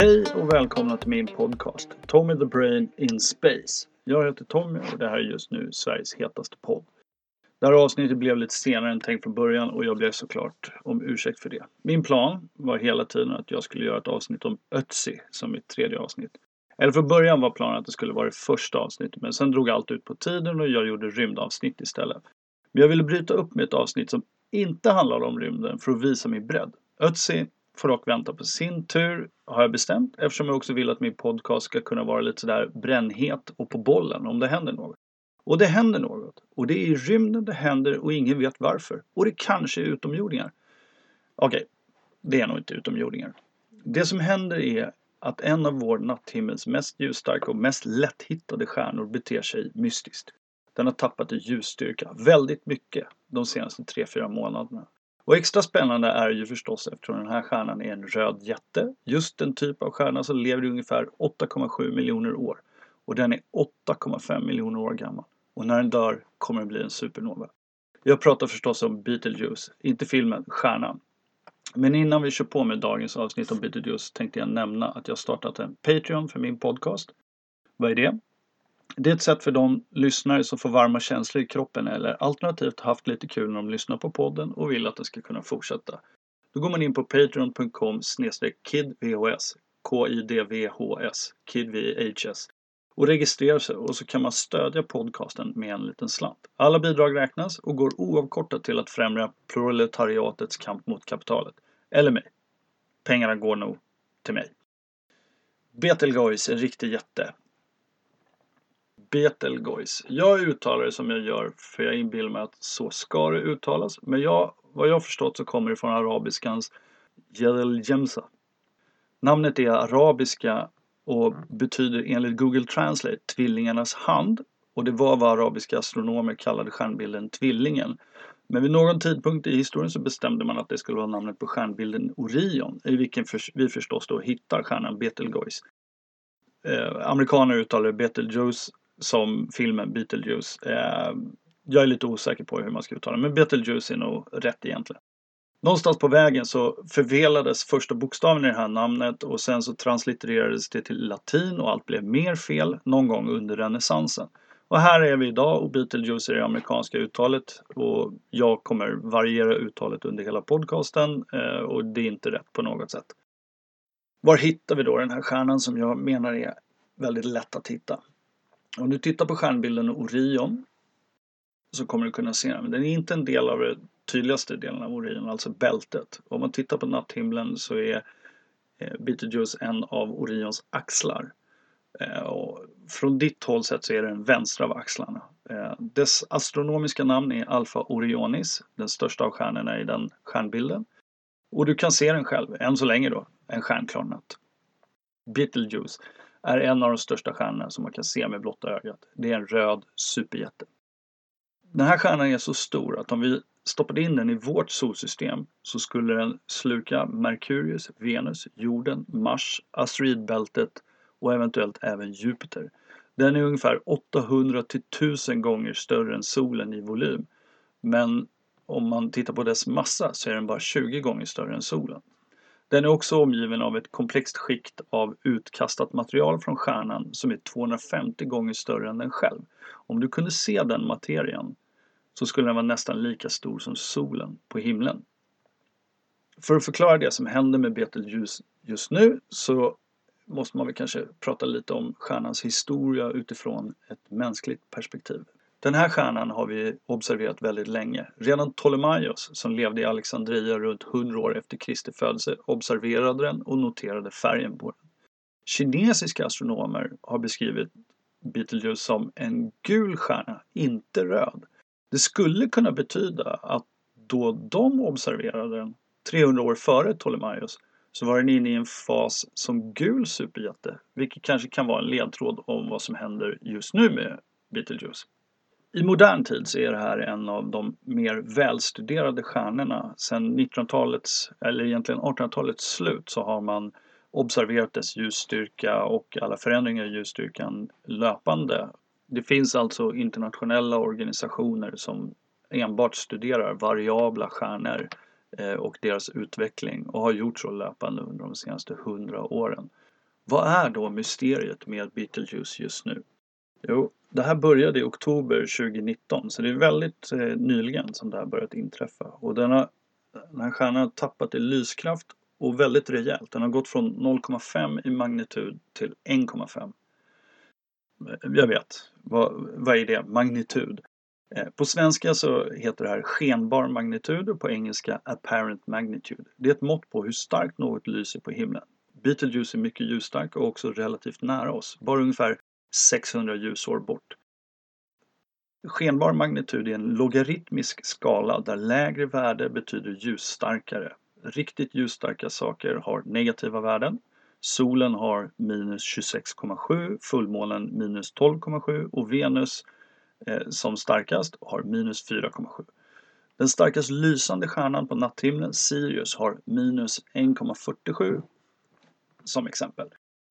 Hej och välkomna till min podcast Tommy the Brain in Space. Jag heter Tommy och det här är just nu Sveriges hetaste podd. Det här avsnittet blev lite senare än tänkt från början och jag blev såklart om ursäkt för det. Min plan var hela tiden att jag skulle göra ett avsnitt om Ötzi som mitt tredje avsnitt. Eller från början var planen att det skulle vara det första avsnittet men sen drog allt ut på tiden och jag gjorde rymdavsnitt istället. Men jag ville bryta upp med ett avsnitt som inte handlade om rymden för att visa min bredd. Ötzi får dock vänta på sin tur, har jag bestämt, eftersom jag också vill att min podcast ska kunna vara lite sådär brännhet och på bollen om det händer något. Och det händer något. Och det är i rymden det händer och ingen vet varför. Och det kanske är utomjordingar. Okej, det är nog inte utomjordingar. Det som händer är att en av vår natthimmels mest ljusstarka och mest lätthittade stjärnor beter sig mystiskt. Den har tappat i ljusstyrka väldigt mycket de senaste 3-4 månaderna. Och extra spännande är ju förstås eftersom den här stjärnan är en röd jätte. Just den typ av stjärna som lever i ungefär 8,7 miljoner år. Och den är 8,5 miljoner år gammal. Och när den dör kommer den bli en supernova. Jag pratar förstås om Beetlejuice, inte filmen, stjärnan. Men innan vi kör på med dagens avsnitt om Beetlejuice tänkte jag nämna att jag startat en Patreon för min podcast. Vad är det? Det är ett sätt för de lyssnare som får varma känslor i kroppen eller alternativt haft lite kul när de lyssnar på podden och vill att den ska kunna fortsätta. Då går man in på patreon.com kidvhs K-I-D-V-H-S KidVHS och registrerar sig och så kan man stödja podcasten med en liten slant. Alla bidrag räknas och går oavkortat till att främja proletariatets kamp mot kapitalet. Eller mig. Pengarna går nog till mig. Betelgeuse, en riktig jätte. Betelgeuse. Jag uttalar det som jag gör för jag inbillar mig att så ska det uttalas. Men jag, vad jag förstått så kommer det från arabiskans Jedeljemsa. Namnet är arabiska och betyder enligt Google Translate tvillingarnas hand. Och det var vad arabiska astronomer kallade stjärnbilden Tvillingen. Men vid någon tidpunkt i historien så bestämde man att det skulle vara namnet på stjärnbilden Orion, i vilken vi förstås då hittar stjärnan Betelgeuse. Eh, amerikaner uttalar Betelgeuse som filmen Beetlejuice. Eh, jag är lite osäker på hur man ska uttala det, men Beetlejuice är nog rätt egentligen. Någonstans på vägen så förvelades första bokstaven i det här namnet och sen så translittererades det till latin och allt blev mer fel någon gång under renässansen. Och här är vi idag och Beetlejuice är det amerikanska uttalet och jag kommer variera uttalet under hela podcasten eh, och det är inte rätt på något sätt. Var hittar vi då den här stjärnan som jag menar är väldigt lätt att hitta? Om du tittar på stjärnbilden Orion så kommer du kunna se den. Den är inte en del av den tydligaste delen av Orion, alltså bältet. Om man tittar på natthimlen så är eh, Betelgeuse en av Orions axlar. Eh, och från ditt håll sett så är det den vänstra av axlarna. Eh, dess astronomiska namn är Alpha Orionis, den största av stjärnorna i den stjärnbilden. Och du kan se den själv, än så länge då, en stjärnklar natt. Betelgeuse är en av de största stjärnorna som man kan se med blotta ögat. Det är en röd superjätte. Den här stjärnan är så stor att om vi stoppade in den i vårt solsystem så skulle den sluka Merkurius, Venus, jorden, Mars, asteroidbältet och eventuellt även Jupiter. Den är ungefär 800 till 1000 gånger större än solen i volym. Men om man tittar på dess massa så är den bara 20 gånger större än solen. Den är också omgiven av ett komplext skikt av utkastat material från stjärnan som är 250 gånger större än den själv. Om du kunde se den materien så skulle den vara nästan lika stor som solen på himlen. För att förklara det som händer med Betelgeuse just nu så måste man väl kanske prata lite om stjärnans historia utifrån ett mänskligt perspektiv. Den här stjärnan har vi observerat väldigt länge. Redan Ptolemaios, som levde i Alexandria runt 100 år efter Kristi födelse, observerade den och noterade färgen på den. Kinesiska astronomer har beskrivit Betelgeuse som en gul stjärna, inte röd. Det skulle kunna betyda att då de observerade den 300 år före Ptolemaios så var den inne i en fas som gul superjätte, vilket kanske kan vara en ledtråd om vad som händer just nu med Betelgeuse. I modern tid så är det här en av de mer välstuderade stjärnorna. Sedan 1900-talets, eller egentligen 1800-talets slut så har man observerat dess ljusstyrka och alla förändringar i ljusstyrkan löpande. Det finns alltså internationella organisationer som enbart studerar variabla stjärnor eh, och deras utveckling och har gjort så löpande under de senaste hundra åren. Vad är då mysteriet med Betelgeuse just nu? Jo, det här började i oktober 2019 så det är väldigt eh, nyligen som det här börjat inträffa och den, har, den här stjärnan har tappat i lyskraft och väldigt rejält. Den har gått från 0,5 i magnitud till 1,5. Eh, jag vet, vad, vad är det? Magnitud. Eh, på svenska så heter det här skenbar magnitud och på engelska apparent magnitude. Det är ett mått på hur starkt något lyser på himlen. Betelgeuse är mycket ljusstark och också relativt nära oss, bara ungefär 600 ljusår bort. Skenbar magnitud är en logaritmisk skala där lägre värde betyder ljusstarkare. Riktigt ljusstarka saker har negativa värden. Solen har minus 26,7, fullmånen minus 12,7 och Venus eh, som starkast har minus 4,7. Den starkast lysande stjärnan på natthimlen, Sirius, har minus 1,47 som exempel.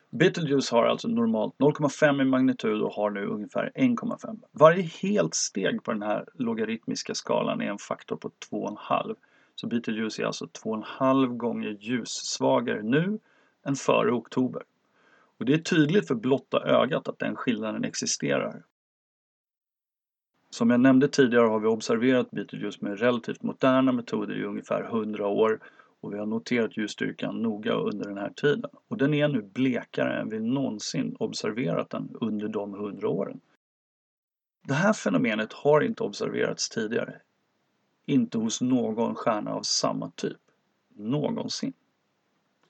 Betelgeuse har alltså normalt 0,5 i magnitud och har nu ungefär 1,5. Varje helt steg på den här logaritmiska skalan är en faktor på 2,5. Så Betelgeuse är alltså 2,5 gånger ljussvagare nu än före oktober. Och det är tydligt för blotta ögat att den skillnaden existerar. Som jag nämnde tidigare har vi observerat Betelgeuse med relativt moderna metoder i ungefär 100 år och vi har noterat ljusstyrkan noga under den här tiden. Och den är nu blekare än vi någonsin observerat den under de 100 åren. Det här fenomenet har inte observerats tidigare. Inte hos någon stjärna av samma typ. Någonsin.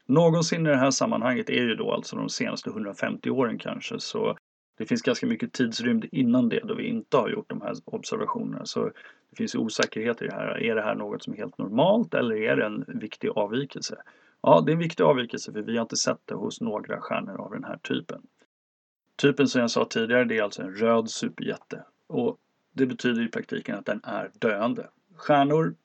Någonsin i det här sammanhanget är ju då alltså de senaste 150 åren kanske så det finns ganska mycket tidsrymd innan det då vi inte har gjort de här observationerna. Så det finns osäkerheter osäkerhet i det här. Är det här något som är helt normalt eller är det en viktig avvikelse? Ja, det är en viktig avvikelse för vi har inte sett det hos några stjärnor av den här typen. Typen som jag sa tidigare, det är alltså en röd superjätte. Och det betyder i praktiken att den är döende. Stjärnor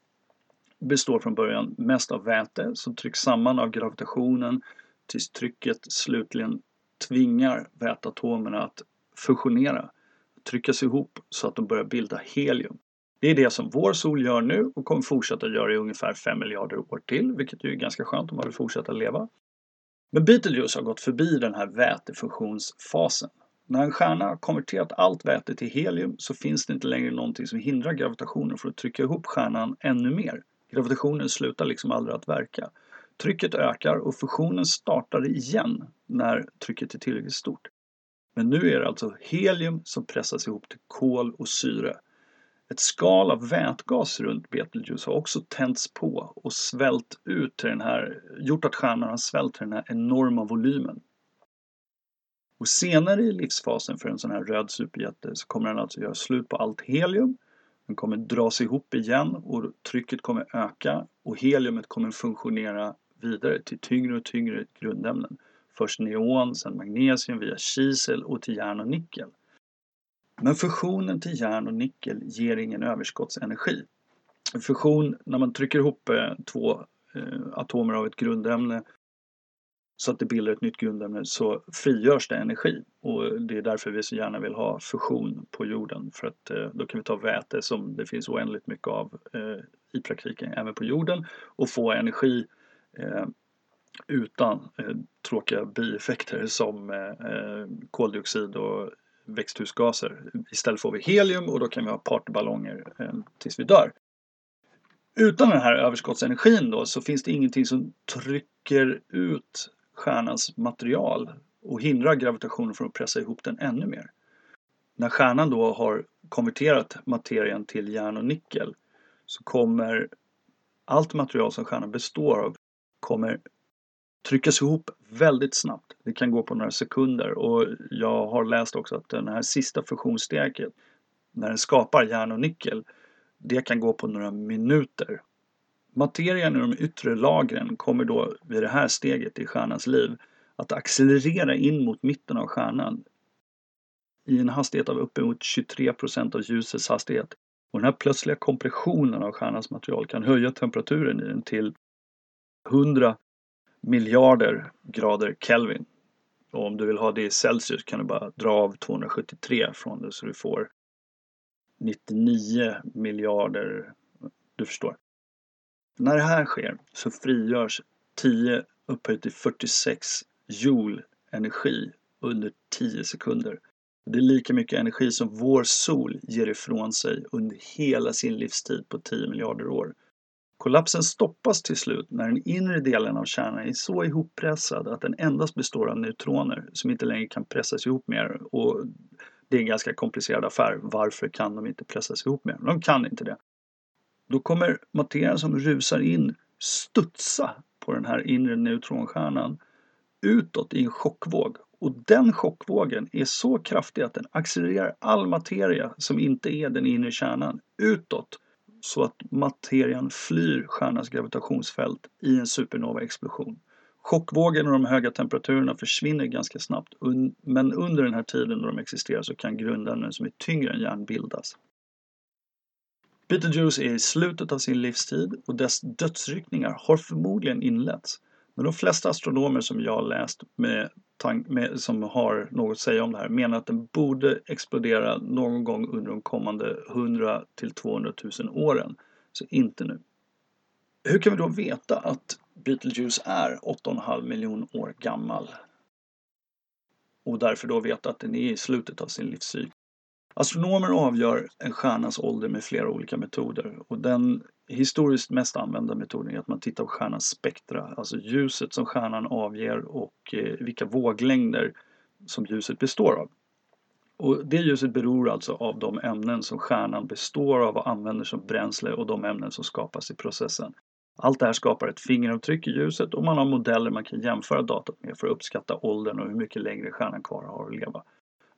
består från början mest av väte som trycks samman av gravitationen tills trycket slutligen tvingar väteatomerna att fusionera, tryckas ihop så att de börjar bilda helium. Det är det som vår sol gör nu och kommer fortsätta göra i ungefär 5 miljarder år till, vilket ju är ganska skönt om man vill fortsätta leva. Men Betelgeuse har gått förbi den här vätefunktionsfasen. När en stjärna har konverterat allt väte till helium så finns det inte längre någonting som hindrar gravitationen från att trycka ihop stjärnan ännu mer. Gravitationen slutar liksom aldrig att verka. Trycket ökar och fusionen startar igen när trycket är tillräckligt stort. Men nu är det alltså helium som pressas ihop till kol och syre. Ett skal av vätgas runt Betelgeuse har också tänts på och svält ut till den här, gjort att stjärnan har svällt till den här enorma volymen. Och senare i livsfasen för en sån här röd superjätte så kommer den alltså göra slut på allt helium. Den kommer dras ihop igen och trycket kommer öka och heliumet kommer funktionera vidare till tyngre och tyngre grundämnen. Först neon, sen magnesium via kisel och till järn och nickel. Men fusionen till järn och nickel ger ingen överskottsenergi. Fusion, när man trycker ihop eh, två eh, atomer av ett grundämne så att det bildar ett nytt grundämne så frigörs det energi och det är därför vi så gärna vill ha fusion på jorden för att eh, då kan vi ta väte som det finns oändligt mycket av i praktiken även på jorden och få energi Eh, Eh, utan eh, tråkiga bieffekter som eh, koldioxid och växthusgaser. Istället får vi helium och då kan vi ha partyballonger eh, tills vi dör. Utan den här överskottsenergin då så finns det ingenting som trycker ut stjärnans material och hindrar gravitationen från att pressa ihop den ännu mer. När stjärnan då har konverterat materien till järn och nickel så kommer allt material som stjärnan består av kommer tryckas ihop väldigt snabbt. Det kan gå på några sekunder och jag har läst också att den här sista fusionssteget när den skapar järn och nickel det kan gå på några minuter. Materien i de yttre lagren kommer då vid det här steget i stjärnans liv att accelerera in mot mitten av stjärnan i en hastighet av uppemot 23% av ljusets hastighet. Och den här plötsliga kompressionen av stjärnans material kan höja temperaturen i den till 100 miljarder grader Kelvin. Och om du vill ha det i Celsius kan du bara dra av 273 från det så du får 99 miljarder, du förstår. När det här sker så frigörs 10 upphöjt till 46 joule energi under 10 sekunder. Det är lika mycket energi som vår sol ger ifrån sig under hela sin livstid på 10 miljarder år. Kollapsen stoppas till slut när den inre delen av kärnan är så ihoppressad att den endast består av neutroner som inte längre kan pressas ihop mer. Och det är en ganska komplicerad affär. Varför kan de inte pressas ihop mer? De kan inte det. Då kommer materian som rusar in studsa på den här inre neutronstjärnan utåt i en chockvåg. Och den chockvågen är så kraftig att den accelererar all materia som inte är den inre kärnan utåt så att materian flyr stjärnans gravitationsfält i en supernova-explosion. Chockvågen och de höga temperaturerna försvinner ganska snabbt men under den här tiden då de existerar så kan grundämnen som är tyngre än järn bildas. Betelgeuse är i slutet av sin livstid och dess dödsryckningar har förmodligen inletts. Men de flesta astronomer som jag har läst med, med, som har något att säga om det här menar att den borde explodera någon gång under de kommande 100 till 200 000 åren. Så inte nu. Hur kan vi då veta att Betelgeuse är 8,5 miljon år gammal? Och därför då veta att den är i slutet av sin livscykel. Astronomer avgör en stjärnas ålder med flera olika metoder och den historiskt mest använda metoden är att man tittar på stjärnans spektra, alltså ljuset som stjärnan avger och eh, vilka våglängder som ljuset består av. Och det ljuset beror alltså av de ämnen som stjärnan består av och använder som bränsle och de ämnen som skapas i processen. Allt det här skapar ett fingeravtryck i ljuset och man har modeller man kan jämföra datat med för att uppskatta åldern och hur mycket längre stjärnan kvar har att leva.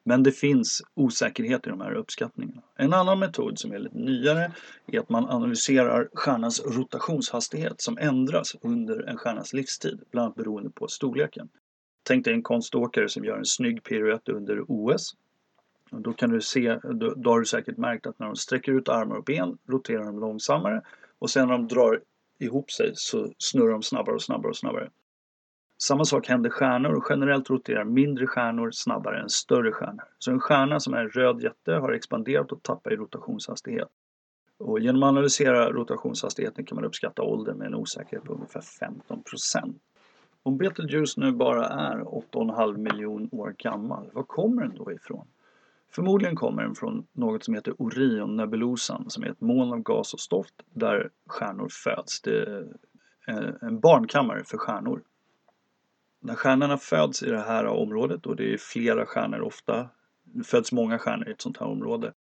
Men det finns osäkerhet i de här uppskattningarna. En annan metod som är lite nyare är att man analyserar stjärnans rotationshastighet som ändras under en stjärnas livstid, bland annat beroende på storleken. Tänk dig en konståkare som gör en snygg piruett under OS. Då, kan du se, då, då har du säkert märkt att när de sträcker ut armar och ben roterar de långsammare och sen när de drar ihop sig så snurrar de snabbare och snabbare och snabbare. Samma sak händer stjärnor och generellt roterar mindre stjärnor snabbare än större stjärnor. Så en stjärna som är en röd jätte har expanderat och tappat i rotationshastighet. Och genom att analysera rotationshastigheten kan man uppskatta åldern med en osäkerhet på ungefär 15% Om Betelgeuse nu bara är 8,5 miljon år gammal, var kommer den då ifrån? Förmodligen kommer den från något som heter Orion-nebulosan som är ett moln av gas och stoft där stjärnor föds. Det är en barnkammare för stjärnor. När stjärnorna föds i det här området och det är flera stjärnor ofta, det föds många stjärnor i ett sånt här område.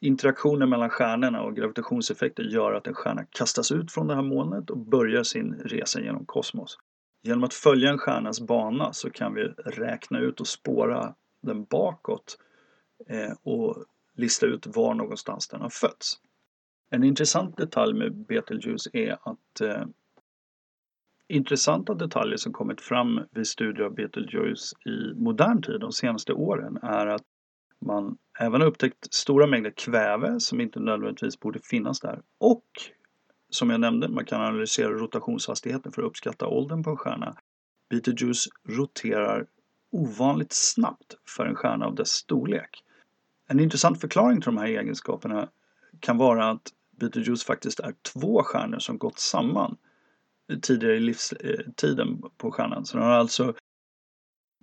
Interaktionen mellan stjärnorna och gravitationseffekter gör att en stjärna kastas ut från det här molnet och börjar sin resa genom kosmos. Genom att följa en stjärnas bana så kan vi räkna ut och spåra den bakåt eh, och lista ut var någonstans den har fötts. En intressant detalj med Betelgeuse är att eh, intressanta detaljer som kommit fram vid studier av Betelgeuse i modern tid de senaste åren är att man även har upptäckt stora mängder kväve som inte nödvändigtvis borde finnas där. Och som jag nämnde, man kan analysera rotationshastigheten för att uppskatta åldern på en stjärna. Betelgeuse roterar ovanligt snabbt för en stjärna av dess storlek. En intressant förklaring till de här egenskaperna kan vara att Betelgeuse faktiskt är två stjärnor som gått samman tidigare i livstiden på stjärnan. Så den har alltså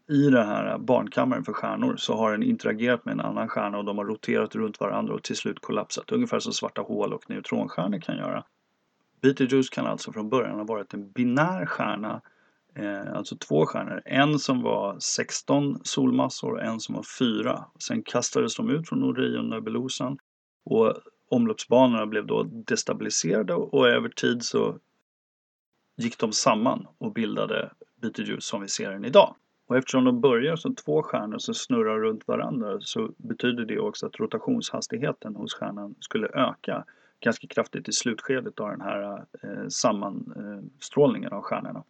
i den här barnkammaren för stjärnor så har den interagerat med en annan stjärna och de har roterat runt varandra och till slut kollapsat. Ungefär som svarta hål och neutronstjärnor kan göra. Betelgeuse kan alltså från början ha varit en binär stjärna, eh, alltså två stjärnor. En som var 16 solmassor och en som var 4. Sen kastades de ut från Orion-nebulosan och omloppsbanorna blev då destabiliserade och över tid så gick de samman och bildade Betelgeuse som vi ser den idag. Och eftersom de börjar som två stjärnor som snurrar runt varandra så betyder det också att rotationshastigheten hos stjärnan skulle öka ganska kraftigt i slutskedet av den här eh, sammanstrålningen av stjärnorna.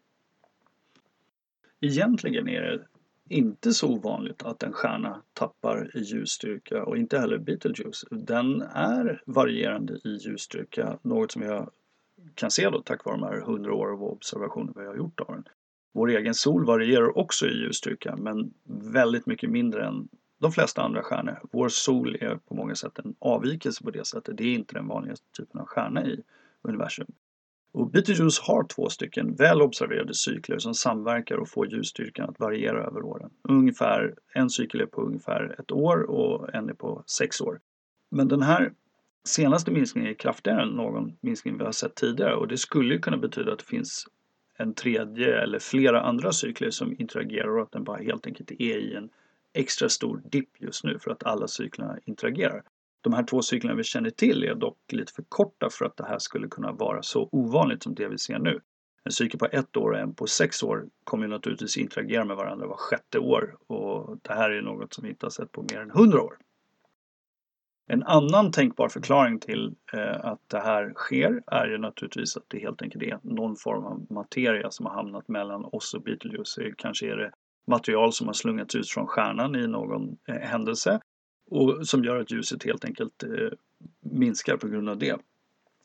Egentligen är det inte så ovanligt att en stjärna tappar i ljusstyrka och inte heller Betelgeuse. Den är varierande i ljusstyrka, något som vi har kan se då tack vare de här 100 år av observationer vi har gjort av den. Vår egen sol varierar också i ljusstyrka men väldigt mycket mindre än de flesta andra stjärnor. Vår sol är på många sätt en avvikelse på det sättet. Det är inte den vanligaste typen av stjärna i universum. Och Betelgeuse har två stycken väl observerade cykler som samverkar och får ljusstyrkan att variera över åren. Ungefär, en cykel är på ungefär ett år och en är på sex år. Men den här senaste minskningen är kraftigare än någon minskning vi har sett tidigare och det skulle ju kunna betyda att det finns en tredje eller flera andra cykler som interagerar och att den bara helt enkelt är i en extra stor dipp just nu för att alla cyklerna interagerar. De här två cyklerna vi känner till är dock lite för korta för att det här skulle kunna vara så ovanligt som det vi ser nu. En cykel på ett år och en på sex år kommer naturligtvis interagera med varandra var sjätte år och det här är något som vi inte har sett på mer än hundra år. En annan tänkbar förklaring till eh, att det här sker är ju naturligtvis att det helt enkelt är någon form av materia som har hamnat mellan oss och Betelgeuse. Kanske är det material som har slungats ut från stjärnan i någon eh, händelse och som gör att ljuset helt enkelt eh, minskar på grund av det.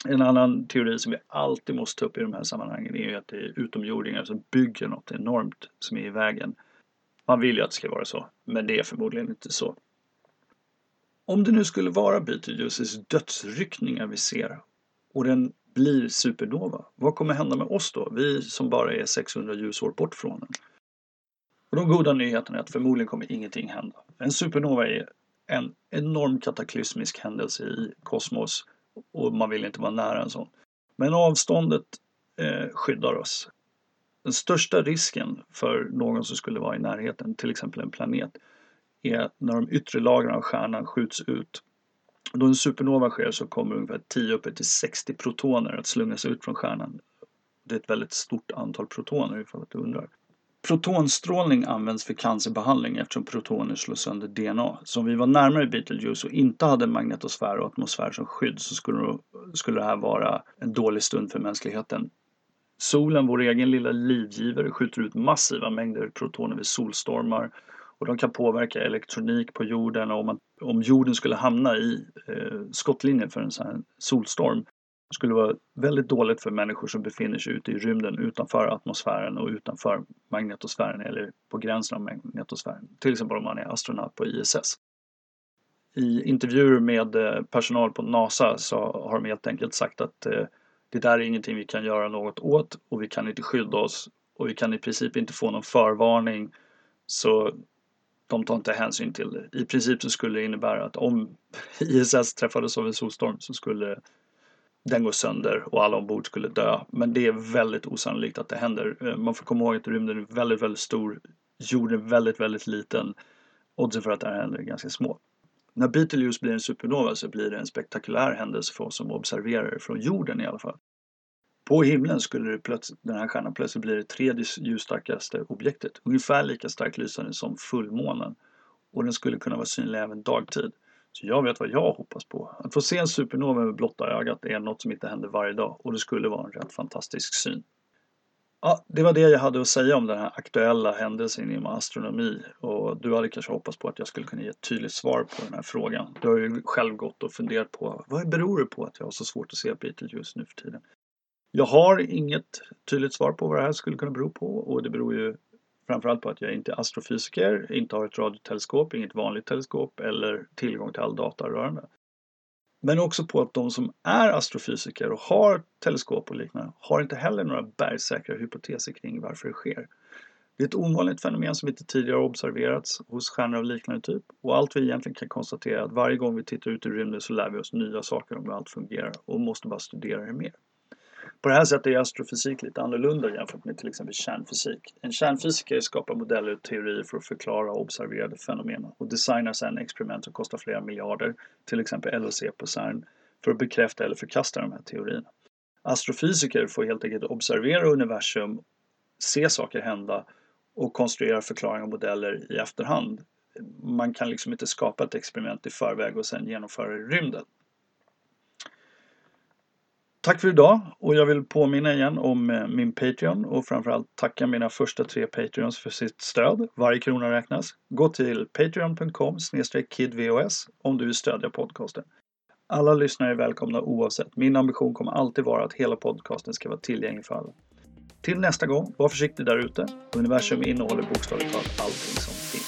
En annan teori som vi alltid måste ta upp i de här sammanhangen är att det är utomjordingar som bygger något enormt som är i vägen. Man vill ju att det ska vara så, men det är förmodligen inte så. Om det nu skulle vara Betelgeuses dödsryckningar vi ser och den blir supernova, vad kommer hända med oss då? Vi som bara är 600 ljusår bort från den. Och de goda nyheterna är att förmodligen kommer ingenting hända. En supernova är en enorm kataklysmisk händelse i kosmos och man vill inte vara nära en sån. Men avståndet eh, skyddar oss. Den största risken för någon som skulle vara i närheten, till exempel en planet, är när de yttre lagren av stjärnan skjuts ut. Då en supernova sker så kommer ungefär 10 upp till 60 protoner att slungas ut från stjärnan. Det är ett väldigt stort antal protoner ifall du undrar. Protonstrålning används för cancerbehandling eftersom protoner slår sönder DNA. Så om vi var närmare Betelgeuse och inte hade magnetosfär och atmosfär som skydd så skulle, skulle det här vara en dålig stund för mänskligheten. Solen, vår egen lilla livgivare, skjuter ut massiva mängder protoner vid solstormar och de kan påverka elektronik på jorden och om, man, om jorden skulle hamna i eh, skottlinjen för en sån här solstorm skulle vara väldigt dåligt för människor som befinner sig ute i rymden utanför atmosfären och utanför magnetosfären eller på gränsen av magnetosfären. Till exempel om man är astronaut på ISS. I intervjuer med eh, personal på NASA så har de helt enkelt sagt att eh, det där är ingenting vi kan göra något åt och vi kan inte skydda oss och vi kan i princip inte få någon förvarning. Så de tar inte hänsyn till det. I princip så skulle det innebära att om ISS träffades av en solstorm så skulle den gå sönder och alla ombord skulle dö. Men det är väldigt osannolikt att det händer. Eh, man får komma ihåg att rymden är väldigt, väldigt stor. Jorden är väldigt, väldigt liten. Oddsen för att det här händer är ganska små. När Betelgeuse blir en supernova så blir det en spektakulär händelse för oss som observerar från jorden i alla fall. På himlen skulle det plötsligt, den här stjärnan plötsligt bli det tredje ljusstarkaste objektet. Ungefär lika starkt lysande som fullmånen. Och den skulle kunna vara synlig även dagtid. Så jag vet vad jag hoppas på. Att få se en supernova med blotta ögat är något som inte händer varje dag och det skulle vara en rätt fantastisk syn. Ja, det var det jag hade att säga om den här aktuella händelsen inom astronomi och du hade kanske hoppats på att jag skulle kunna ge ett tydligt svar på den här frågan. Du har ju själv gått och funderat på vad beror det på att jag har så svårt att se Betelgeuse nu för tiden? Jag har inget tydligt svar på vad det här skulle kunna bero på och det beror ju framförallt på att jag inte är astrofysiker, inte har ett radioteleskop, inget vanligt teleskop eller tillgång till all data rörande. Men också på att de som är astrofysiker och har teleskop och liknande har inte heller några bergsäkra hypoteser kring varför det sker. Det är ett ovanligt fenomen som inte tidigare har observerats hos stjärnor av liknande typ och allt vi egentligen kan konstatera är att varje gång vi tittar ut i rymden så lär vi oss nya saker om hur allt fungerar och måste bara studera det mer. På det här sättet är astrofysik lite annorlunda jämfört med till exempel kärnfysik. En kärnfysiker skapar modeller och teorier för att förklara observerade fenomen och designar sedan experiment som kostar flera miljarder, till exempel LHC på CERN, för att bekräfta eller förkasta de här teorierna. Astrofysiker får helt enkelt observera universum, se saker hända och konstruera förklaringar och modeller i efterhand. Man kan liksom inte skapa ett experiment i förväg och sedan genomföra det i rymden. Tack för idag och jag vill påminna igen om eh, min Patreon och framförallt tacka mina första tre Patreons för sitt stöd. Varje krona räknas. Gå till patreon.com kidvos om du vill stödja podcasten. Alla lyssnare är välkomna oavsett. Min ambition kommer alltid vara att hela podcasten ska vara tillgänglig för alla. Till nästa gång, var försiktig där ute. Universum innehåller bokstavligt talat allting som finns.